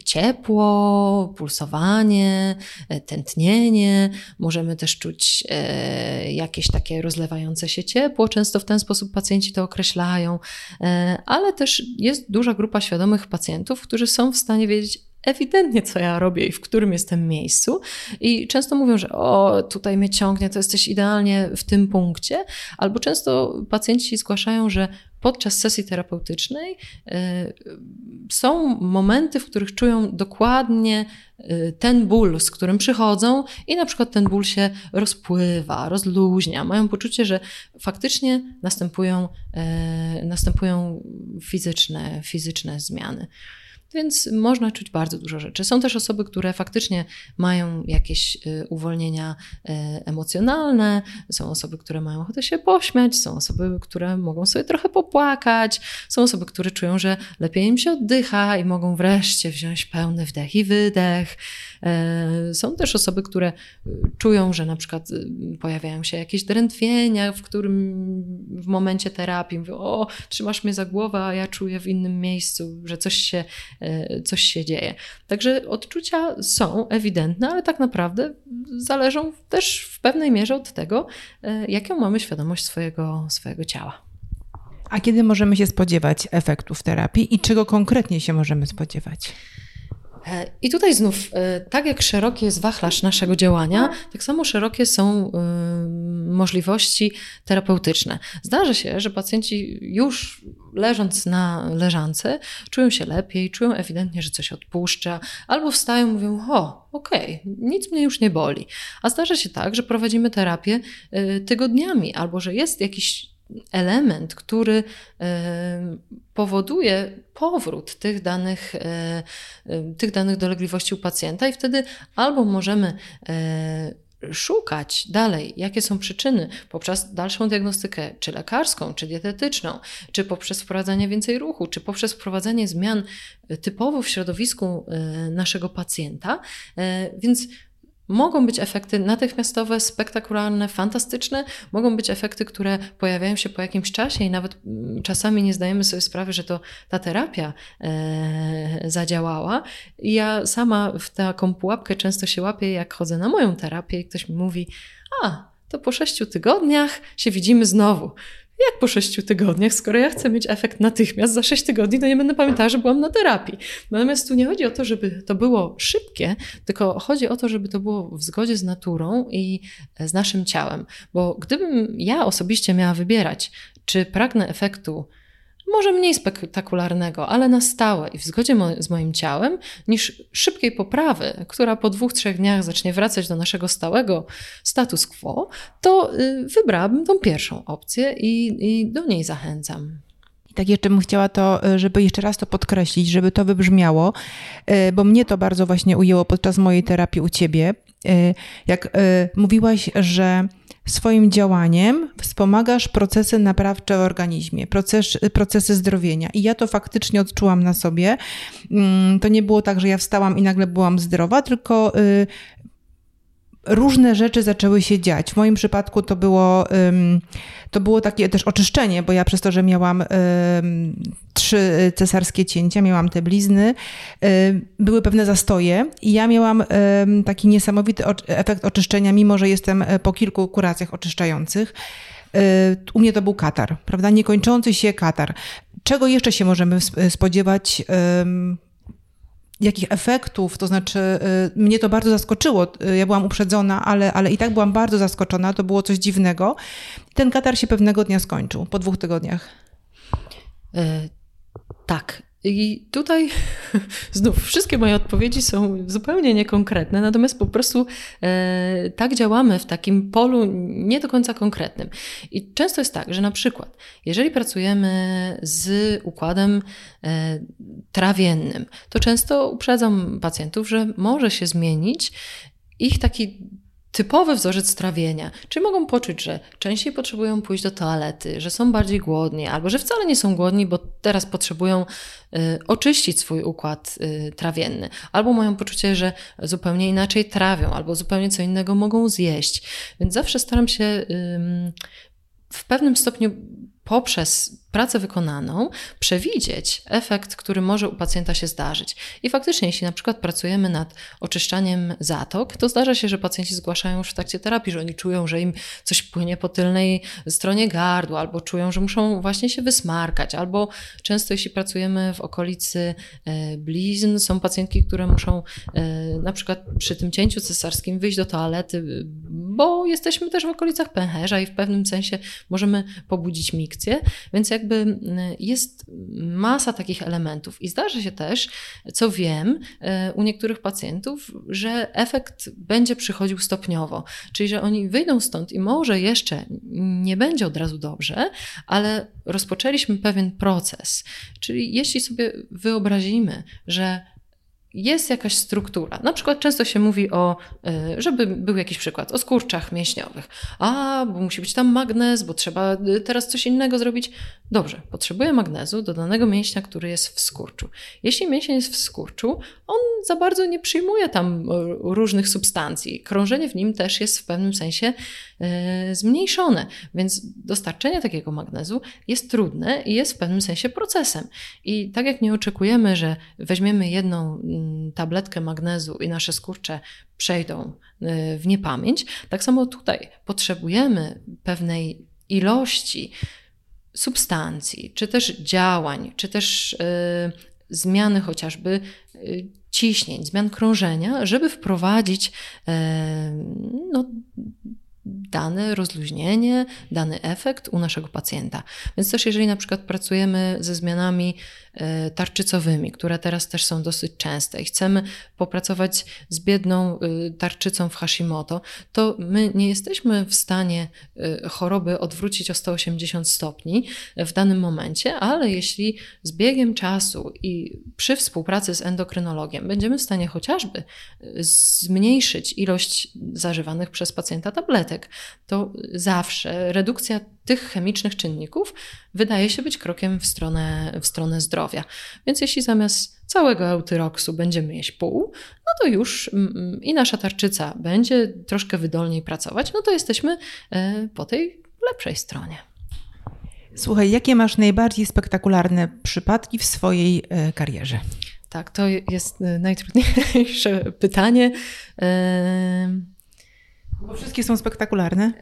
ciepło, pulsowanie, e, tętnienie. Możemy też czuć e, jakieś takie rozlewające się ciepło. Często w ten sposób pacjenci to określają, e, ale też jest duża grupa świadomych pacjentów, którzy są w stanie wiedzieć, ewidentnie, co ja robię i w którym jestem miejscu. I często mówią, że o, tutaj mnie ciągnie, to jesteś idealnie w tym punkcie. Albo często pacjenci zgłaszają, że podczas sesji terapeutycznej y, są momenty, w których czują dokładnie y, ten ból, z którym przychodzą, i na przykład ten ból się rozpływa, rozluźnia. Mają poczucie, że faktycznie następują, y, następują fizyczne, fizyczne zmiany. Więc można czuć bardzo dużo rzeczy. Są też osoby, które faktycznie mają jakieś y, uwolnienia y, emocjonalne, są osoby, które mają ochotę się pośmiać, są osoby, które mogą sobie trochę popłakać, są osoby, które czują, że lepiej im się oddycha i mogą wreszcie wziąć pełny wdech i wydech. E, są też osoby, które czują, że na przykład pojawiają się jakieś drętwienia, w którym w momencie terapii mówią, o, trzymasz mnie za głowę, a ja czuję w innym miejscu, że coś się, coś się dzieje. Także odczucia są ewidentne, ale tak naprawdę zależą też w pewnej mierze od tego, e, jaką mamy świadomość swojego, swojego ciała. A kiedy możemy się spodziewać efektów terapii i czego konkretnie się możemy spodziewać? E, I tutaj znów, e, tak jak szeroki jest wachlarz naszego działania, tak samo szerokie są e, możliwości terapeutyczne. Zdarza się, że pacjenci już leżąc na leżance czują się lepiej, czują ewidentnie, że coś odpuszcza, albo wstają i mówią: O, okej, okay, nic mnie już nie boli. A zdarza się tak, że prowadzimy terapię tygodniami, albo że jest jakiś element, który e, powoduje powrót tych danych, e, e, tych danych dolegliwości u pacjenta, i wtedy albo możemy szukać dalej, jakie są przyczyny poprzez dalszą diagnostykę, czy lekarską, czy dietetyczną, czy poprzez wprowadzanie więcej ruchu, czy poprzez wprowadzanie zmian typowo w środowisku naszego pacjenta. Więc Mogą być efekty natychmiastowe, spektakularne, fantastyczne, mogą być efekty, które pojawiają się po jakimś czasie i nawet mm, czasami nie zdajemy sobie sprawy, że to ta terapia e, zadziałała. I ja sama w taką pułapkę często się łapię, jak chodzę na moją terapię i ktoś mi mówi: A, to po sześciu tygodniach się widzimy znowu. Jak po sześciu tygodniach, skoro ja chcę mieć efekt natychmiast, za sześć tygodni to nie będę pamiętała, że byłam na terapii. Natomiast tu nie chodzi o to, żeby to było szybkie, tylko chodzi o to, żeby to było w zgodzie z naturą i z naszym ciałem. Bo gdybym ja osobiście miała wybierać, czy pragnę efektu może mniej spektakularnego, ale na stałe i w zgodzie mo z moim ciałem, niż szybkiej poprawy, która po dwóch, trzech dniach zacznie wracać do naszego stałego status quo, to y, wybrałabym tą pierwszą opcję i, i do niej zachęcam. I tak jeszcze bym chciała to, y, żeby jeszcze raz to podkreślić, żeby to wybrzmiało, y, bo mnie to bardzo właśnie ujęło podczas mojej terapii u ciebie. Jak mówiłaś, że swoim działaniem wspomagasz procesy naprawcze w organizmie, proces, procesy zdrowienia. I ja to faktycznie odczułam na sobie. Mm, to nie było tak, że ja wstałam i nagle byłam zdrowa, tylko y, różne rzeczy zaczęły się dziać. W moim przypadku to było, to było takie też oczyszczenie, bo ja przez to, że miałam trzy cesarskie cięcia, miałam te blizny, były pewne zastoje i ja miałam taki niesamowity efekt oczyszczenia, mimo że jestem e, po kilku kuracjach oczyszczających. E, u mnie to był katar, prawda? Niekończący się katar. Czego jeszcze się możemy spodziewać jakich efektów, to znaczy y, mnie to bardzo zaskoczyło. Y, ja byłam uprzedzona, ale, ale i tak byłam bardzo zaskoczona. To było coś dziwnego. Ten katar się pewnego dnia skończył, po dwóch tygodniach. E, tak. I tutaj znów wszystkie moje odpowiedzi są zupełnie niekonkretne, natomiast po prostu e, tak działamy w takim polu nie do końca konkretnym. I często jest tak, że na przykład, jeżeli pracujemy z układem e, trawiennym, to często uprzedzam pacjentów, że może się zmienić ich taki typowy wzorzec trawienia, czy mogą poczuć, że częściej potrzebują pójść do toalety, że są bardziej głodni, albo że wcale nie są głodni, bo teraz potrzebują y, oczyścić swój układ y, trawienny, albo mają poczucie, że zupełnie inaczej trawią, albo zupełnie co innego mogą zjeść. Więc zawsze staram się y, w pewnym stopniu poprzez pracę wykonaną przewidzieć efekt, który może u pacjenta się zdarzyć. I faktycznie, jeśli na przykład pracujemy nad oczyszczaniem zatok, to zdarza się, że pacjenci zgłaszają już w trakcie terapii, że oni czują, że im coś płynie po tylnej stronie gardła, albo czują, że muszą właśnie się wysmarkać, albo często jeśli pracujemy w okolicy e, blizn, są pacjentki, które muszą e, na przykład przy tym cięciu cesarskim wyjść do toalety, bo jesteśmy też w okolicach pęcherza i w pewnym sensie możemy pobudzić mikcję, więc jakby mm, jest masa takich elementów. I zdarzy się też, co wiem e, u niektórych pacjentów, że efekt będzie przychodził stopniowo, czyli że oni wyjdą stąd i może jeszcze nie będzie od razu dobrze, ale rozpoczęliśmy pewien proces. Czyli jeśli sobie wyobrazimy, że jest jakaś struktura. Na przykład często się mówi o, y, żeby był jakiś przykład, o skurczach mięśniowych. A, bo musi być tam magnez, bo trzeba y, teraz coś innego zrobić. Dobrze, potrzebuję magnezu do danego mięśnia, który jest w skurczu. Jeśli mięsień jest w skurczu, on za bardzo nie przyjmuje tam y, różnych substancji. Krążenie w nim też jest w pewnym sensie zmniejszone, więc dostarczenie takiego magnezu jest trudne i jest w pewnym sensie procesem. I tak jak nie oczekujemy, że weźmiemy jedną Mm, tabletkę magnezu i nasze skurcze przejdą y, w niepamięć, tak samo tutaj potrzebujemy pewnej ilości substancji, czy też działań, czy też y, zmiany chociażby y, ciśnień, zmian krążenia, żeby wprowadzić no, dane rozluźnienie, dany efekt u naszego pacjenta. Więc też jeżeli na przykład pracujemy ze zmianami tarczycowymi, które teraz też są dosyć częste. I chcemy popracować z biedną e, tarczycą w Hashimoto, to my nie jesteśmy w stanie e, choroby odwrócić o 180 stopni w danym momencie, ale jeśli z biegiem czasu i przy współpracy z endokrynologiem będziemy w stanie chociażby zmniejszyć ilość zażywanych przez pacjenta tabletek, to zawsze redukcja tych chemicznych czynników wydaje się być krokiem w stronę, w stronę zdrowia. Więc jeśli zamiast całego eutyroksu będziemy jeść pół, no to już mm, mm, i nasza tarczyca będzie troszkę wydolniej pracować, no to jesteśmy e, po tej lepszej stronie. Słuchaj, jakie masz najbardziej spektakularne przypadki w swojej e, karierze? Tak, to jest e, najtrudniejsze pytanie. Bo wszystkie są spektakularne?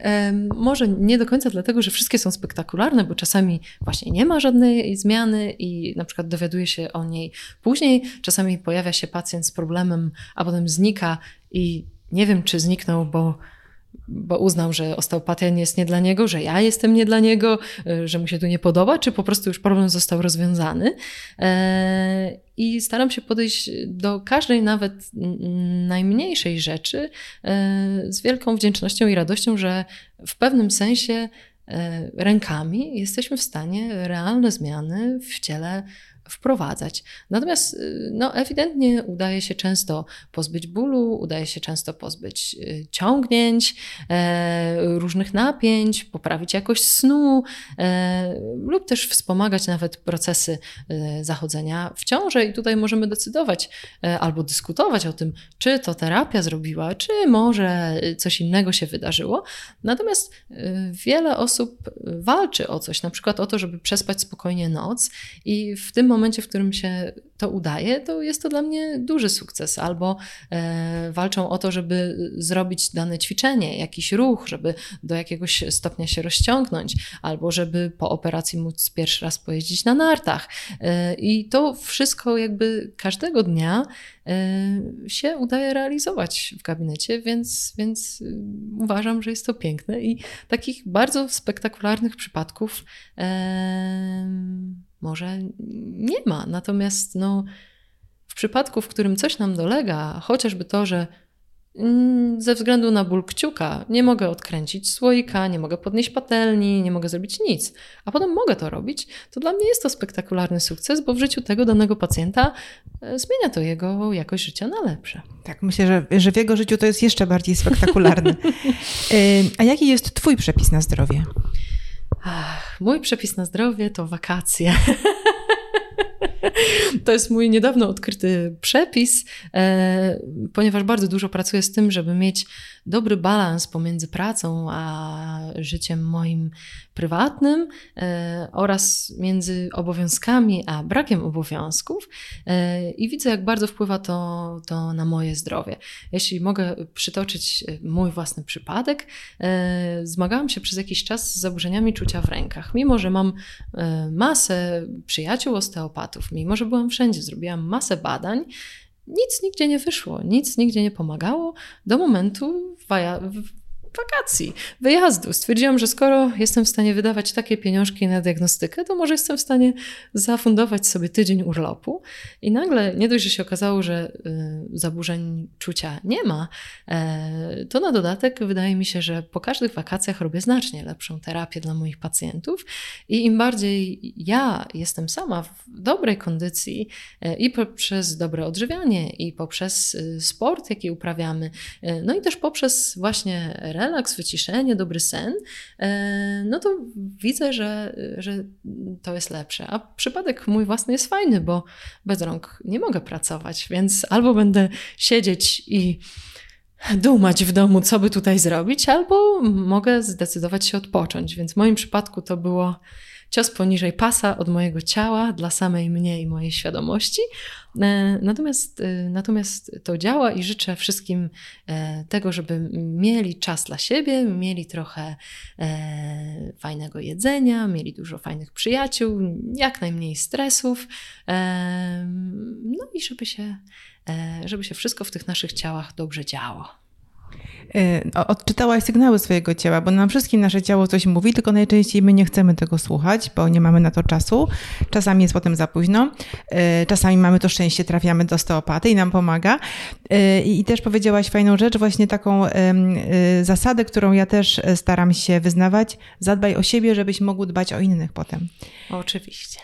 może nie do końca dlatego, że wszystkie są spektakularne, bo czasami właśnie nie ma żadnej zmiany i na przykład dowiaduje się o niej później. Czasami pojawia się pacjent z problemem, a potem znika i nie wiem, czy zniknął, bo bo uznał, że osteopatia nie jest nie dla niego, że ja jestem nie dla niego, e, że mu się tu nie podoba, czy po prostu już problem został rozwiązany. E, I staram się podejść do każdej, nawet najmniejszej rzeczy e, z wielką wdzięcznością i radością, że w pewnym sensie rękami jesteśmy w stanie realne zmiany w ciele wprowadzać. Natomiast y, no, ewidentnie udaje się często pozbyć bólu, udaje się często pozbyć y, ciągnięć, e, różnych napięć, poprawić jakość snu e, lub też wspomagać nawet procesy e, zachodzenia w ciąży. I tutaj możemy decydować e, albo dyskutować o tym, czy to terapia zrobiła, czy może coś innego się wydarzyło. Natomiast wiele osób walczy o coś, na przykład o to, żeby przespać spokojnie noc i w tym momencie, w którym się to udaje, to jest to dla mnie duży sukces. Albo e, walczą o to, żeby zrobić dane ćwiczenie, jakiś ruch, żeby do jakiegoś stopnia się rozciągnąć, albo żeby po operacji móc pierwszy raz pojeździć na nartach. E, I to wszystko jakby każdego dnia e, się udaje realizować w gabinecie, więc, więc y, uważam, że jest to piękne i takich bardzo spektakularnych przypadków może nie ma. Natomiast no, w przypadku, w którym coś nam dolega, chociażby to, że mm, ze względu na ból kciuka nie mogę odkręcić słoika, nie mogę podnieść patelni, nie mogę zrobić nic, a potem mogę to robić, to dla mnie jest to spektakularny sukces, bo w życiu tego danego pacjenta e, zmienia to jego jakość życia na lepsze. Tak, myślę, że, że w jego życiu to jest jeszcze bardziej spektakularne. a jaki jest Twój przepis na zdrowie? Ach, mój przepis na zdrowie to wakacje. To jest mój niedawno odkryty przepis, e, ponieważ bardzo dużo pracuję z tym, żeby mieć dobry balans pomiędzy pracą a życiem moim prywatnym e, oraz między obowiązkami a brakiem obowiązków. E, I widzę, jak bardzo wpływa to, to na moje zdrowie. Jeśli mogę przytoczyć mój własny przypadek, zmagałam się przez jakiś czas z zaburzeniami czucia w rękach. Mimo, że mam masę przyjaciół osteopatów, mimo, że byłam wszędzie, zrobiłam masę badań, nic nigdzie nie wyszło, nic nigdzie nie pomagało do momentu wakacji, wyjazdu. Stwierdziłam, że skoro jestem w stanie wydawać takie pieniążki na diagnostykę, to może jestem w stanie zafundować sobie tydzień urlopu. I nagle, nie dość, że się okazało, że y, zaburzeń czucia nie ma, e, to na dodatek wydaje mi się, że po każdych wakacjach robię znacznie lepszą terapię dla moich pacjentów. I im bardziej ja jestem sama w dobrej kondycji e, i poprzez dobre odżywianie, i poprzez y, sport, jaki uprawiamy, e, no i też poprzez właśnie relaks, wyciszenie, dobry sen, e, no to widzę, że, że to jest lepsze. A przypadek mój własny jest fajny, bo bez rąk nie mogę pracować, więc albo będę siedzieć i dumać w domu, co by tutaj zrobić, albo mogę zdecydować się odpocząć. Więc w moim przypadku to było cios poniżej pasa od mojego ciała dla samej mnie i mojej świadomości. E, natomiast, e, natomiast to działa i życzę wszystkim e, tego, żeby mieli czas dla siebie, mieli trochę fajnego jedzenia, mieli dużo fajnych przyjaciół, jak najmniej stresów, no i żeby się, żeby się wszystko w tych naszych ciałach dobrze działo. Y, odczytałaś sygnały swojego ciała, bo nam wszystkim nasze ciało coś mówi, tylko najczęściej my nie chcemy tego słuchać, bo nie mamy na to czasu. Czasami jest potem za późno. Y, czasami mamy to szczęście, trafiamy do osteopaty i nam pomaga. Y, I też powiedziałaś fajną rzecz, właśnie taką zasadę, którą ja też staram się wyznawać. Zadbaj o siebie, żebyś mógł dbać o innych potem. Oczywiście.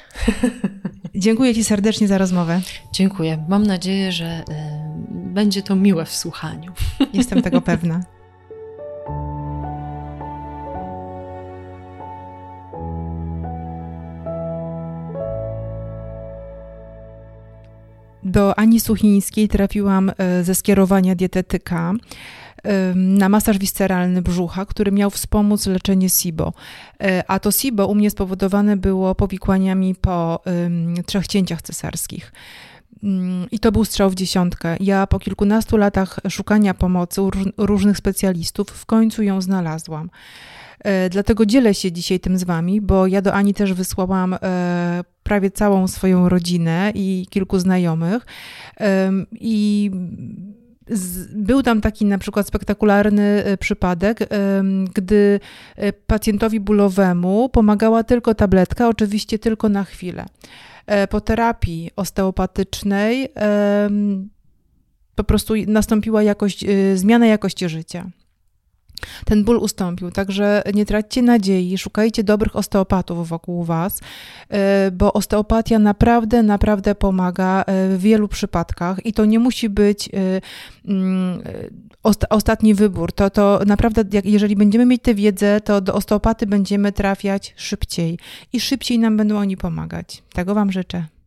Dziękuję Ci serdecznie za rozmowę. Dziękuję. Mam nadzieję, że będzie to miłe w słuchaniu. Jestem tego pewna. Do Ani Suchińskiej trafiłam e, ze skierowania dietetyka na masaż visceralny brzucha, który miał wspomóc leczenie SIBO. E, a to SIBO u mnie spowodowane było powikłaniami po trzech cięciach cesarskich. I to był strzał w dziesiątkę. Ja po kilkunastu latach szukania pomocy u różnych specjalistów w końcu ją znalazłam. E, dlatego dzielę się dzisiaj tym z Wami, bo ja do Ani też wysłałam e, prawie całą swoją rodzinę i kilku znajomych. I był tam taki na przykład spektakularny e, przypadek, gdy pacjentowi bólowemu pomagała tylko tabletka, oczywiście tylko na chwilę. Po terapii osteopatycznej po prostu nastąpiła jakość, zmiana jakości życia ten ból ustąpił. Także nie traćcie nadziei, szukajcie dobrych osteopatów wokół Was, e, bo osteopatia naprawdę, naprawdę pomaga e, w wielu przypadkach i to nie musi być mm, ostatni wybór. To, to naprawdę, jeżeli będziemy mieć tę wiedzę, to do osteopaty będziemy trafiać szybciej i szybciej nam będą oni pomagać. Tego Wam życzę.